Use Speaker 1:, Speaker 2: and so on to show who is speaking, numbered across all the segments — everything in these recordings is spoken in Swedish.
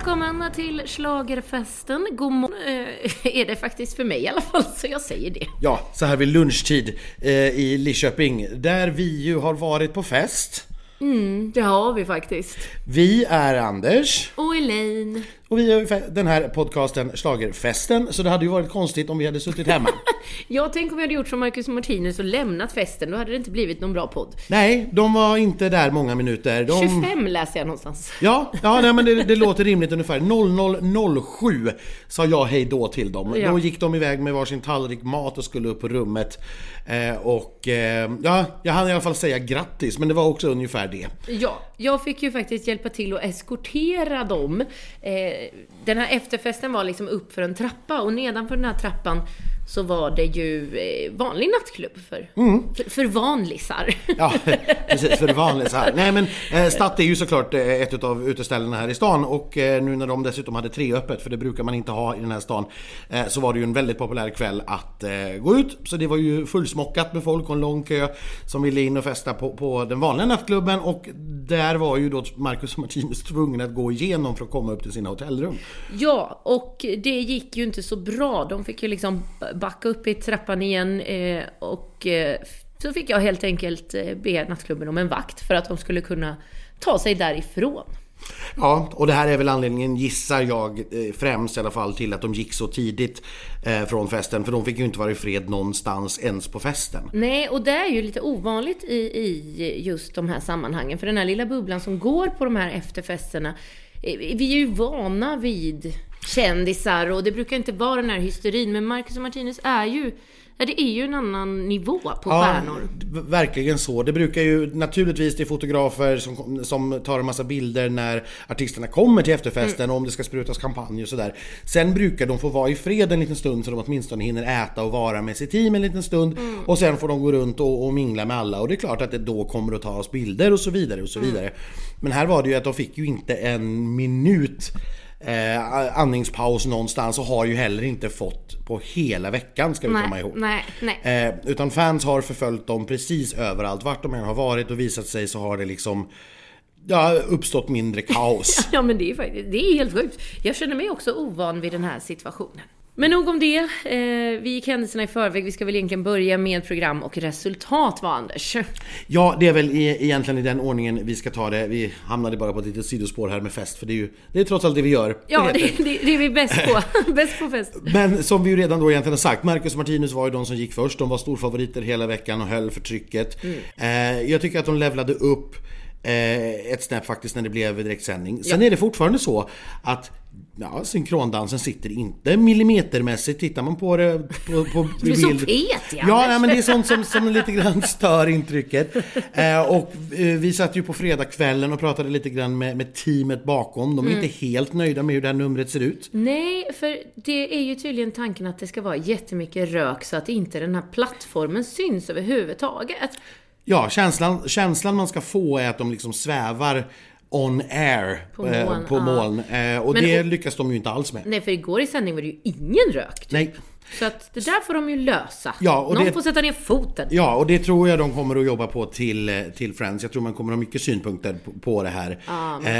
Speaker 1: välkommen till Schlagerfesten. God morgon eh, är det faktiskt för mig i alla fall, så jag säger det.
Speaker 2: Ja, så här vid lunchtid eh, i Lidköping, där vi ju har varit på fest.
Speaker 1: Mm, det har vi faktiskt.
Speaker 2: Vi är Anders.
Speaker 1: Och Elaine.
Speaker 2: Och vi har ju den här podcasten Schlagerfesten, så det hade ju varit konstigt om vi hade suttit hemma.
Speaker 1: Jag tänker om jag hade gjort som Marcus Martinus och lämnat festen, då hade det inte blivit någon bra podd.
Speaker 2: Nej, de var inte där många minuter. De...
Speaker 1: 25 läser jag någonstans.
Speaker 2: Ja, ja nej, men det, det låter rimligt ungefär. 0007 sa jag hej då till dem.
Speaker 1: Ja.
Speaker 2: Då gick de iväg med varsin tallrik mat och skulle upp på rummet. Eh, och eh, ja, jag hann i alla fall säga grattis, men det var också ungefär det.
Speaker 1: Ja, jag fick ju faktiskt hjälpa till att eskortera dem. Eh, den här efterfesten var liksom upp för en trappa och nedanför den här trappan så var det ju eh, vanlig nattklubb för, för, för vanlisar.
Speaker 2: Ja, precis, för här. Nej men eh, Statt är ju såklart eh, ett av uteställena här i stan och eh, nu när de dessutom hade tre öppet, för det brukar man inte ha i den här stan, eh, så var det ju en väldigt populär kväll att eh, gå ut. Så det var ju fullsmockat med folk och en lång kö som ville in och festa på, på den vanliga nattklubben och där var ju då Marcus och Martinus tvungna att gå igenom för att komma upp till sina hotellrum.
Speaker 1: Ja, och det gick ju inte så bra. De fick ju liksom backa upp i trappan igen eh, och eh, så fick jag helt enkelt eh, be nattklubben om en vakt för att de skulle kunna ta sig därifrån.
Speaker 2: Ja, och det här är väl anledningen, gissar jag, främst i alla fall till att de gick så tidigt från festen. För de fick ju inte vara i fred någonstans ens på festen.
Speaker 1: Nej, och det är ju lite ovanligt i, i just de här sammanhangen. För den här lilla bubblan som går på de här efterfesterna, vi är ju vana vid kändisar och det brukar inte vara den här hysterin. Men Marcus och Martinus är ju, ja, det är ju en annan nivå på stjärnor.
Speaker 2: d- verkligen så. Det brukar ju naturligtvis det är fotografer som, som tar en massa bilder när artisterna kommer till efterfesten
Speaker 1: Mm.
Speaker 2: och om det ska sprutas champagne och sådär. Sen brukar de få vara i fred en liten stund så de åtminstone hinner äta och vara med sitt team en liten stund.
Speaker 1: Mm.
Speaker 2: Och sen får de gå runt och, och mingla med alla och det är klart att det då kommer att tas bilder och så vidare och så
Speaker 1: Mm.
Speaker 2: vidare. Men här var det ju att de fick ju inte en minut eh, andningspaus någonstans och har ju heller inte fått på hela veckan ska vi komma
Speaker 1: Nej,
Speaker 2: ihåg.
Speaker 1: nej, nej.
Speaker 2: Eh, utan fans har förföljt dem precis överallt. Vart de än har varit och visat sig så har det liksom ja, uppstått mindre kaos.
Speaker 1: Ja men det är faktiskt, det är helt sjukt. Jag känner mig också ovan vid den här situationen. Men nog om det. Eh, vi gick händelserna i förväg. Vi ska väl egentligen börja med program och resultat va Anders?
Speaker 2: Ja, det är väl e- egentligen i den ordningen vi ska ta det. Vi hamnade bara på ett litet sidospår här med fest, för det är ju det är trots allt det vi gör.
Speaker 1: Ja, det, det, det är vi bäst på. bäst på fest.
Speaker 2: Men som vi ju redan då egentligen har sagt, Marcus och Martinus var ju de som gick först. De var storfavoriter hela veckan och höll för trycket. Eh, jag tycker att de levlade upp eh, ett snäpp faktiskt när det blev direktsändning. Sen är det fortfarande så att Ja, synkrondansen sitter inte millimetermässigt. Tittar man på det på, på
Speaker 1: Du är så fet,
Speaker 2: Ja,
Speaker 1: Anders.
Speaker 2: nej, men det är sånt som, som lite grann stör intrycket. Eh, och eh, vi satt ju på fredagskvällen och pratade lite grann med, med teamet bakom. De är
Speaker 1: Mm.
Speaker 2: inte helt nöjda med hur det här numret ser ut.
Speaker 1: Nej, för det är ju tydligen tanken att det ska vara jättemycket rök så att inte den här plattformen syns överhuvudtaget.
Speaker 2: Ja, känslan, känslan man ska få är att de liksom svävar on air
Speaker 1: På
Speaker 2: eh,
Speaker 1: moln,
Speaker 2: på
Speaker 1: ja.
Speaker 2: moln. Eh, och
Speaker 1: Men-
Speaker 2: det lyckas de ju inte alls med.
Speaker 1: Nej, för igår i sändning var det ju ingen rök.
Speaker 2: Nej.
Speaker 1: Så att det där får de ju lösa.
Speaker 2: Ja, och
Speaker 1: Någon
Speaker 2: det-
Speaker 1: får sätta ner foten.
Speaker 2: Ja, och det tror jag de kommer att jobba på till, eh, till Friends. Jag tror man kommer att ha mycket synpunkter på, på det här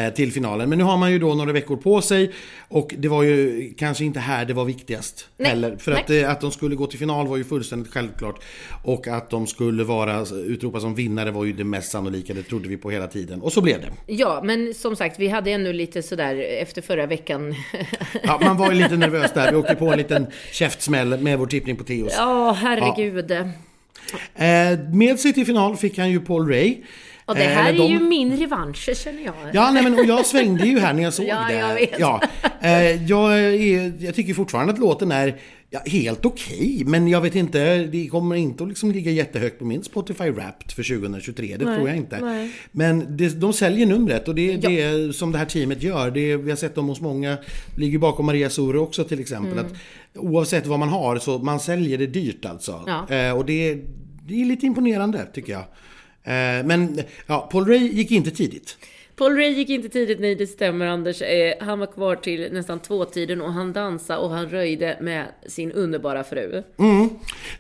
Speaker 2: eh, till finalen. Men nu har man ju då några veckor på sig och det var ju kanske inte här det var viktigast
Speaker 1: Nej,
Speaker 2: heller. För
Speaker 1: nej.
Speaker 2: att, eh, att de skulle gå till final var ju fullständigt självklart. Och att de skulle vara utropas som vinnare var ju det mest sannolika, det trodde vi på hela tiden. Och så blev det.
Speaker 1: Ja, men som sagt, vi hade ändå lite sådär efter förra veckan.
Speaker 2: Ja, man var ju lite nervös där. Vi åkte på en liten käftsmäll med vår tippning på Teos.
Speaker 1: Ja, herregud. Ja,
Speaker 2: Eh, med sig till final fick han ju Paul Ray.
Speaker 1: Det
Speaker 2: Eh,
Speaker 1: här
Speaker 2: eller
Speaker 1: är
Speaker 2: de-
Speaker 1: ju min revansch, känner jag.
Speaker 2: Ja, nej, men och jag svängde ju här när jag såg
Speaker 1: Ja,
Speaker 2: det.
Speaker 1: jag vet.
Speaker 2: Ja, eh, jag, är, jag tycker fortfarande att låten är ja, helt okej, men jag vet inte, det kommer inte att liksom ligga jättehögt på min Spotify Wrapped för 2023, det
Speaker 1: Nej,
Speaker 2: tror jag inte.
Speaker 1: nej.
Speaker 2: Men det, de säljer numret och det är det som det här teamet gör. Det, vi har sett dem hos många, ligger bakom Maria Sore också till exempel.
Speaker 1: Mm.
Speaker 2: Att oavsett vad man har så man säljer det dyrt alltså.
Speaker 1: Ja.
Speaker 2: Eh, och det, det är lite imponerande tycker jag. Eh, men ja, Paul Ray gick inte tidigt.
Speaker 1: Paul Ray gick inte tidigt, nej det stämmer Anders. Eh, han var kvar till nästan tvåtiden och han dansade och han röjde med sin underbara fru.
Speaker 2: Mm.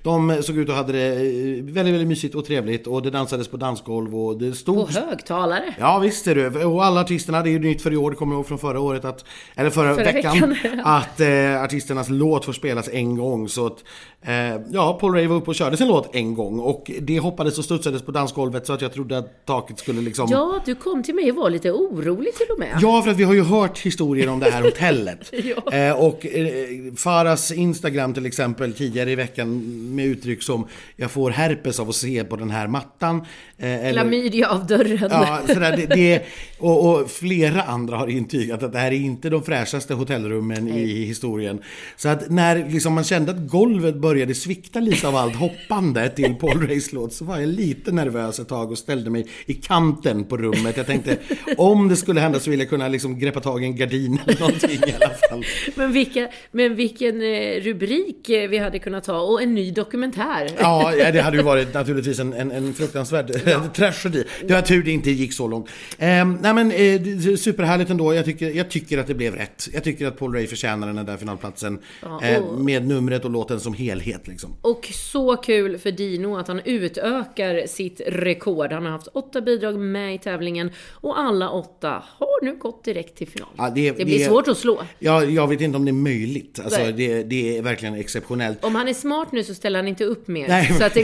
Speaker 2: De såg ut att ha det eh, väldigt, väldigt mysigt och trevligt och det dansades på dansgolv och det stod...
Speaker 1: På högtalare.
Speaker 2: Ja visst är det. Och alla artisterna, det är ju nytt för i år, det kommer jag ihåg från förra året att... Eller förra,
Speaker 1: Förra
Speaker 2: veckan.
Speaker 1: veckan,
Speaker 2: Att eh, artisternas låt får spelas en gång. Så att, eh, ja, Paul Ray var uppe och körde sin låt en gång och det hoppades och studsades på dansgolvet så att jag trodde att taket skulle liksom...
Speaker 1: Ja, du kom till mig och var lite orolig till och med.
Speaker 2: Ja, för att vi har ju hört historier om det här hotellet.
Speaker 1: Ja.
Speaker 2: eh, och eh, Faras Instagram till exempel tidigare i veckan med uttryck som Jag får herpes av att se på den här mattan. Eh, eller,
Speaker 1: Klamydia av dörren.
Speaker 2: Ja, sådär, det, det, och, och flera andra har intygat att det här är inte de fräschaste hotellrummen i historien. Så att när liksom man kände att golvet började svikta lite av allt hoppande till Paul Rays låt så var jag lite nervös ett tag och ställde mig i kanten på rummet. Jag tänkte om det skulle hända så vill jag kunna liksom greppa tag i en gardin eller någonting i alla fall.
Speaker 1: Men, vilka, men vilken eh, rubrik eh, vi hade kunnat ha och en ny dokumentär.
Speaker 2: Ja, ja, det hade ju varit naturligtvis en, en, en fruktansvärd tragedi. Det var tur det inte gick så långt. Ehm, nej men eh, superhärligt ändå. Jag tycker, jag tycker att det blev rätt. Jag tycker att Paul Ray förtjänar den där finalplatsen.
Speaker 1: Ja,
Speaker 2: eh, med numret och låten som helhet liksom.
Speaker 1: Och så kul för Dino att han utökar sitt rekord. Han har haft åtta bidrag med i tävlingen och alla åtta har nu gått direkt till final.
Speaker 2: Ja, det-
Speaker 1: det blir
Speaker 2: det-
Speaker 1: svårt att slå.
Speaker 2: Ja, jag vet inte om det är möjligt. Alltså, det, det är verkligen exceptionellt.
Speaker 1: Om han är smart nu så ställer han inte upp mer.
Speaker 2: Nej.
Speaker 1: Så att.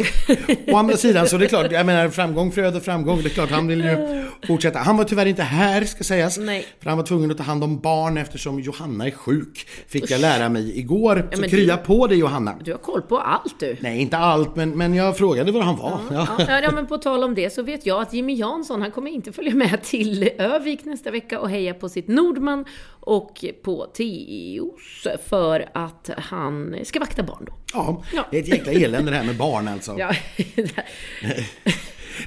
Speaker 2: Å andra sidan så är det klart, jag menar framgång föder framgång. Det är klart han vill ju fortsätta. Han var tyvärr inte här ska sägas.
Speaker 1: Nej.
Speaker 2: För han var tvungen att ta hand om barn eftersom Johanna är sjuk. Fick jag lära mig igår. Så
Speaker 1: men
Speaker 2: krya på dig Johanna.
Speaker 1: Du har koll på allt du.
Speaker 2: Nej, inte allt, men, men jag frågade var han var. Ja.
Speaker 1: Ja, ja, men på tal om det så vet jag att Jimmy Jansson, han kommer inte följa med till Övik nästa vecka och heja på sitt Nordman och på Teos för att han ska vakta barn då.
Speaker 2: Ja,
Speaker 1: Ja.
Speaker 2: det är ett jäkla elände det här med barn alltså.
Speaker 1: Ja,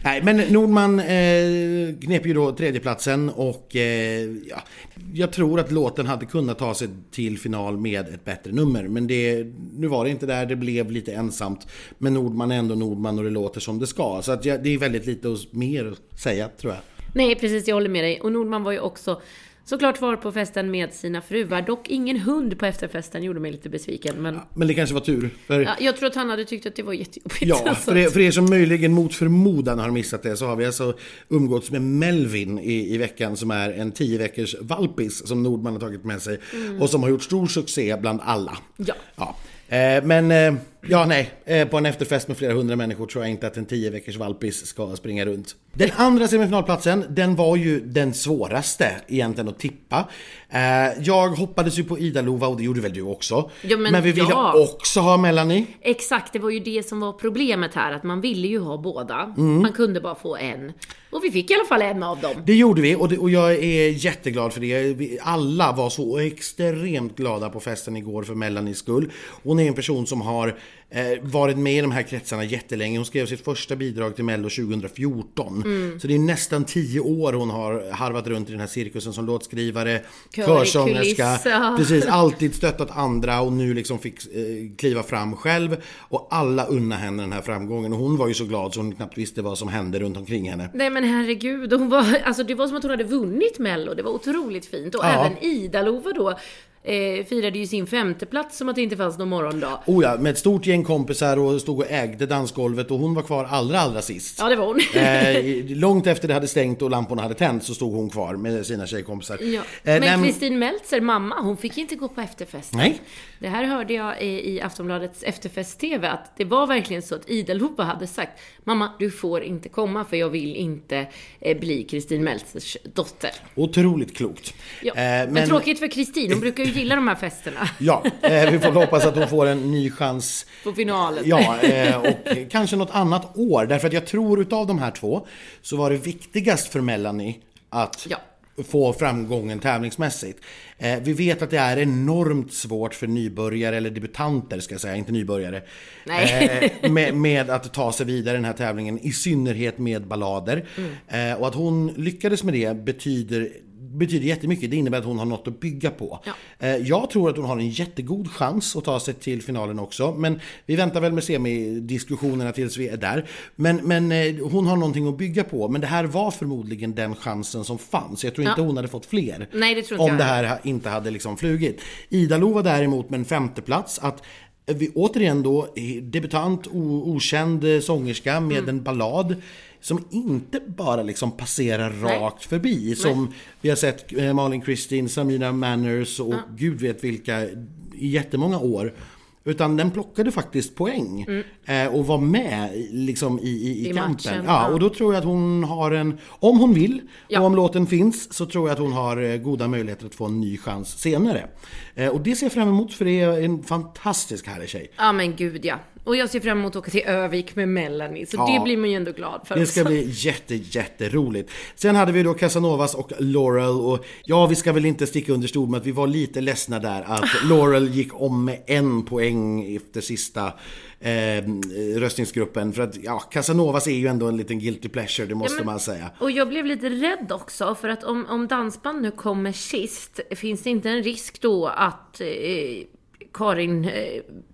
Speaker 2: Nej, men Nordman eh, knep ju då tredjeplatsen och eh, ja, jag tror att låten hade kunnat ta sig till final med ett bättre nummer. Men det, nu var det inte där, det blev lite ensamt. Men Nordman är ändå Nordman och det låter som det ska. Så att ja, det är väldigt lite mer att säga tror jag.
Speaker 1: Nej, precis, jag håller med dig. Och Nordman var ju också såklart kvar på festen med sina fruar. Dock ingen hund på efterfesten, gjorde mig lite besviken. Men
Speaker 2: Men det kanske var tur. För,
Speaker 1: ja, jag tror att han hade tyckt att det var jättejobbigt.
Speaker 2: Ja,
Speaker 1: Alltså.
Speaker 2: för er, för er som möjligen mot förmodan har missat det så har vi alltså umgåtts med Melvin i, i veckan som är en 10 veckors valpis som Nordman har tagit med sig och som har gjort stor succé bland alla.
Speaker 1: Ja.
Speaker 2: ja. Eh, men, eh, ja nej, eh, på en efterfest med flera hundra människor tror jag inte att en 10 veckors valpis ska springa runt. Den andra semifinalplatsen, den var ju den svåraste egentligen att tippa. Eh, jag hoppades ju på Ida-Lova och det gjorde väl du också.
Speaker 1: Ja, men
Speaker 2: vi ville
Speaker 1: ja.
Speaker 2: också ha Melanie.
Speaker 1: Exakt, det var ju det som var problemet här, att man ville ju ha båda.
Speaker 2: Mm.
Speaker 1: Man kunde bara få en. Och vi fick i alla fall en av dem.
Speaker 2: Det gjorde vi och, det, och jag är jätteglad för det. Vi, alla var så extremt glada på festen igår för Melanies skull. Hon är en person som har eh, varit med i de här kretsarna jättelänge. Hon skrev sitt första bidrag till Mello 2014.
Speaker 1: Mm.
Speaker 2: Så det är nästan tio år hon har harvat runt i den här cirkusen som låtskrivare,
Speaker 1: Kör
Speaker 2: körsångerska.
Speaker 1: kuliss, ja.
Speaker 2: Precis, alltid stöttat andra och nu liksom fick eh, kliva fram själv. Och alla unna henne den här framgången. Och hon var ju så glad så hon knappt visste vad som hände runt omkring henne.
Speaker 1: Nej men herregud, hon var, alltså det var som att hon hade vunnit Mello. Det var otroligt fint. Och
Speaker 2: Ja.
Speaker 1: även Ida-Lova då eh, firade ju sin femteplats som att det inte fanns någon morgondag.
Speaker 2: Oh ja, med ett stort gäng kompisar och stod och ägde dansgolvet och hon var kvar allra allra sist.
Speaker 1: Ja, det var hon.
Speaker 2: Eh, långt efter det hade stängt och lamporna hade tänt så stod hon kvar med sina tjejkompisar.
Speaker 1: Ja.
Speaker 2: Eh,
Speaker 1: Men Kristin Meltzer, mamma, hon fick inte gå på efterfesten.
Speaker 2: Nej.
Speaker 1: Det här hörde jag i i Aftonbladets efterfest-TV, att det var verkligen så att Ida-Lova hade sagt Mamma, du får inte komma för jag vill inte eh, bli Kristin Meltzers dotter.
Speaker 2: Otroligt klokt.
Speaker 1: Ja.
Speaker 2: Eh,
Speaker 1: men... tråkigt för Kristin, hon brukar ju gilla de här festerna.
Speaker 2: Ja, eh, vi får hoppas att hon får en ny chans
Speaker 1: På finalen.
Speaker 2: Ja, eh, och kanske något annat år. Därför att jag tror utav de här två så var det viktigast för Melanie att
Speaker 1: Ja.
Speaker 2: få framgången tävlingsmässigt. Eh, vi vet att det är enormt svårt för nybörjare, eller debutanter ska jag säga, inte nybörjare. Med, med att ta sig vidare i den här tävlingen, i synnerhet med ballader.
Speaker 1: Mm.
Speaker 2: Och att hon lyckades med det betyder betyder jättemycket. Det innebär att hon har något att bygga på.
Speaker 1: Ja.
Speaker 2: Eh, Jag tror att hon har en jättegod chans att ta sig till finalen också. Men vi väntar väl med semidiskussionerna tills vi är där. Men, men eh, hon har någonting att bygga på. Men det här var förmodligen den chansen som fanns. Jag tror inte
Speaker 1: Ja.
Speaker 2: hon hade fått fler.
Speaker 1: Nej, det inte
Speaker 2: om
Speaker 1: jag
Speaker 2: det här inte hade liksom flugit. Ida-Lo var däremot med en femteplats. Att vi återigen då debutant, okänd eh, sångerska med
Speaker 1: Mm.
Speaker 2: en ballad. Som inte bara liksom passerar
Speaker 1: Nej.
Speaker 2: rakt förbi. Som vi har sett eh, Malin Christine, Samina Manners och gud vet vilka i jättemånga år. Utan den plockade faktiskt poäng eh, och var med i- liksom i, i, i,
Speaker 1: Mm.
Speaker 2: Kampen.
Speaker 1: matchen,
Speaker 2: ja,
Speaker 1: ja.
Speaker 2: och då tror jag att hon har en, om hon vill
Speaker 1: Ja.
Speaker 2: och om låten finns så tror jag att hon har eh, goda möjligheter att få en ny chans senare. Och det ser jag fram emot för det är en fantastisk härlig tjej.
Speaker 1: Ja men gud ja. Och jag ser fram emot att åka till Övik med Melanie. Så
Speaker 2: Ja.
Speaker 1: det blir man ju ändå glad för
Speaker 2: Det
Speaker 1: också.
Speaker 2: ska bli jätte, jätteroligt. Sen hade vi då Casanovas och Laurel och ja, vi ska väl inte sticka under stol med att vi var lite ledsna där att Laurel gick om med en poäng efter sista eh, röstningsgruppen. För att ja, Casanovas är ju ändå en liten guilty pleasure, det måste
Speaker 1: men-
Speaker 2: man säga.
Speaker 1: Och jag blev lite rädd också, för att om, om dansband nu kommer sist, finns det inte en risk då att eh, Karin eh,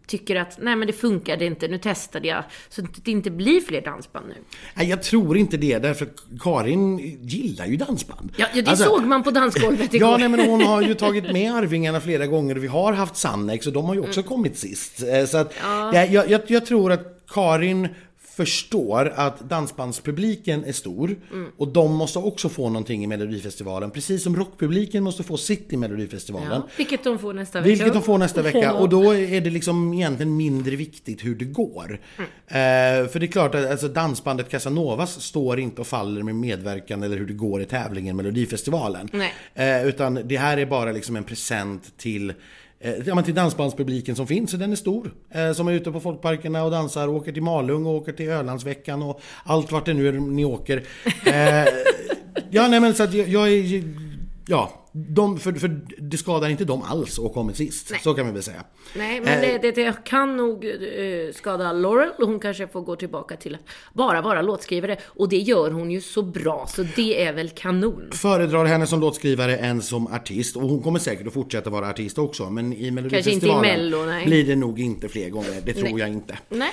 Speaker 1: tycker att nej men det funkade inte, nu testade jag, så att det inte blir fler dansband nu?
Speaker 2: Nej, jag tror inte det, därför att Karin gillar ju dansband.
Speaker 1: Ja, ja det
Speaker 2: Alltså,
Speaker 1: såg man på dansgolvet igår.
Speaker 2: Ja, nej, men hon har ju tagit med Arvingarna flera gånger. Vi har haft Sannex och de har ju också kommit sist. Eh, Så att, jag, jag, jag, jag tror att Karin förstår att dansbandspubliken är stor och de måste också få någonting i Melodifestivalen. Precis som rockpubliken måste få sitt i Melodifestivalen.
Speaker 1: Ja, vilket de får nästa vecka.
Speaker 2: Vilket de får nästa vecka och då är det liksom egentligen mindre viktigt hur det går. Eh, för det är klart att alltså, dansbandet Casanovas står inte och faller med medverkan eller hur det går i tävlingen Melodifestivalen. Eh, utan det här är bara liksom en present till Ja, men till dansbandspubliken som finns, den är stor. Eh, som är ute på folkparkerna och dansar, och åker till Malung och åker till Ölandsveckan och allt vart det nu är ni åker. Eh, ja, nej men så att jag, jag är... Ja, de, för, för det skadar inte dem alls att komma sist. Så kan vi väl säga.
Speaker 1: Nej, men det, det, det kan nog eh, skada Laurel och hon kanske får gå tillbaka till att bara vara låtskrivare. Och det gör hon ju så bra, så det är väl kanon.
Speaker 2: Föredrar henne som låtskrivare än som artist. Och hon kommer säkert att fortsätta vara artist också. Men i Melodifestivalen
Speaker 1: Mello, nej.
Speaker 2: blir det nog inte fler gånger. Det tror
Speaker 1: Nej.
Speaker 2: jag inte.
Speaker 1: Nej.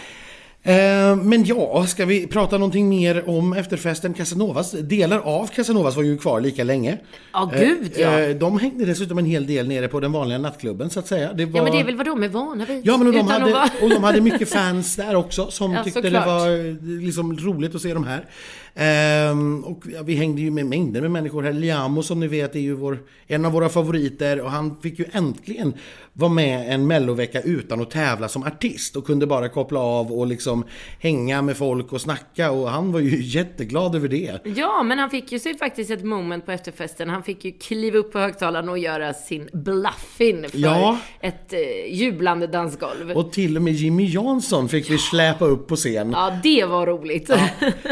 Speaker 2: Eh, men ja, ska vi prata någonting mer om efterfesten Casanovas? Delar av Casanovas var ju kvar lika länge.
Speaker 1: Ja, gud ja.
Speaker 2: Eh, de hängde dessutom en hel del nere på den vanliga nattklubben så att säga. Det var...
Speaker 1: Ja, men det är väl vad de är vana vid.
Speaker 2: Ja men och de,
Speaker 1: Utan
Speaker 2: hade,
Speaker 1: vara-
Speaker 2: och de hade mycket fans där också som
Speaker 1: Ja,
Speaker 2: tyckte det
Speaker 1: såklart.
Speaker 2: var eh, liksom roligt att se de här. Ehm, och ja, vi hängde ju med mängder med människor här. Liamo som ni vet är ju vår, en av våra favoriter och han fick ju äntligen vara med en mellovecka utan att tävla som artist och kunde bara koppla av och liksom hänga med folk och snacka och han var ju jätteglad över det.
Speaker 1: Ja, men han fick ju sig faktiskt ett moment på efterfesten. Han fick ju kliva upp på högtalaren och göra sin bluffin för
Speaker 2: Ja.
Speaker 1: ett eh, jublande dansgolv.
Speaker 2: Och till och med Jimmy Jansson fick vi släpa upp på scen.
Speaker 1: Ja, det var roligt.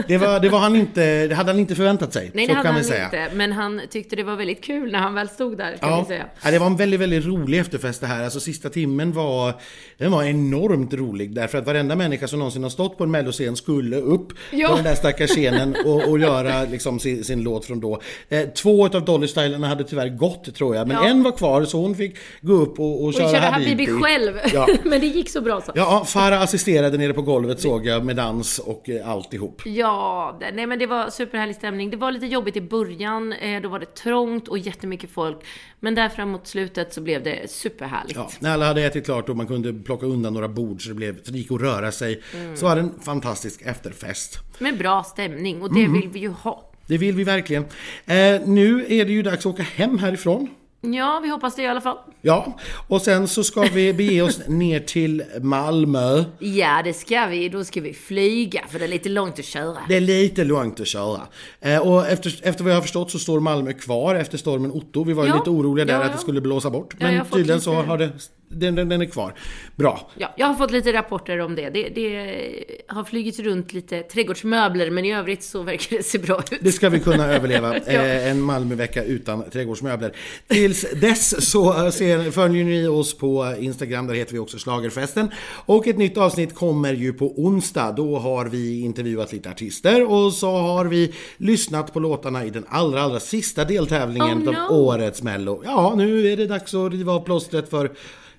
Speaker 2: Det, var, det, var han inte, det hade han inte förväntat sig.
Speaker 1: Nej,
Speaker 2: så
Speaker 1: det hade han
Speaker 2: säga.
Speaker 1: inte. Men han tyckte det var väldigt kul när han väl stod där, kan vi säga.
Speaker 2: Ja, det var en väldigt, väldigt rolig efterfest det här. Alltså sista timmen var, den var enormt rolig därför att varenda människa som någonsin har stått på en melloscen skulle upp
Speaker 1: Ja.
Speaker 2: på den där stackars scenen och, och göra liksom sin, sin låt från då. Eh, två av Dolly-stylarna hade tyvärr gått tror jag, men
Speaker 1: Ja.
Speaker 2: en var kvar så hon fick gå upp och, och,
Speaker 1: Och
Speaker 2: köra
Speaker 1: köra
Speaker 2: Habibi.
Speaker 1: Habibi själv.
Speaker 2: Ja.
Speaker 1: men det gick så bra så.
Speaker 2: Ja, Farah assisterade nere på golvet såg jag med dans och eh, alltihop.
Speaker 1: Ja, det- nej men det var superhärlig stämning. Det var lite jobbigt i början, eh, då var det trångt och jättemycket folk. Men där framåt slutet så blev det superhärligt.
Speaker 2: Ja, när alla hade ätit klart och man kunde plocka undan några bord så det, blev, så det gick att röra sig.
Speaker 1: Mm.
Speaker 2: Så var det en fantastisk efterfest.
Speaker 1: Med bra stämning och det
Speaker 2: Mm.
Speaker 1: vill vi ju ha.
Speaker 2: Det vill vi verkligen. Eh, nu är det ju dags att åka hem härifrån.
Speaker 1: Ja, vi hoppas det i alla fall.
Speaker 2: Ja, och sen så ska vi bege oss ner till Malmö.
Speaker 1: Ja, det ska vi. Då ska vi flyga, för det är lite långt att köra.
Speaker 2: Det är lite långt att köra. Eh, och efter, efter vad jag har förstått så står Malmö kvar efter stormen Otto. Vi var ju
Speaker 1: Ja,
Speaker 2: lite oroliga där
Speaker 1: ja,
Speaker 2: att
Speaker 1: ja.
Speaker 2: det skulle blåsa bort. Men tydligen så har det den, den, den är kvar. Bra.
Speaker 1: Ja, jag har fått lite rapporter om det. det. Det har flugit runt lite trädgårdsmöbler, men i övrigt så verkar det se bra ut.
Speaker 2: Det ska vi kunna överleva.
Speaker 1: Ja.
Speaker 2: Eh, En Malmövecka utan trädgårdsmöbler. Tills dess så eh, ser, följer ni oss på Instagram, där heter vi också Schlagerfesten. Och ett nytt avsnitt kommer ju på onsdag. Då har vi intervjuat lite artister och så har vi lyssnat på låtarna i den allra, allra sista deltävlingen
Speaker 1: Oh,
Speaker 2: av
Speaker 1: no.
Speaker 2: årets Mello. Ja, nu är det dags att riva av plåstret för,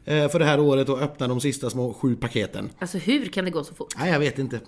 Speaker 2: för det här året och öppna de sista små sju paketen.
Speaker 1: Alltså hur kan det gå så fort?
Speaker 2: Nej, jag vet inte.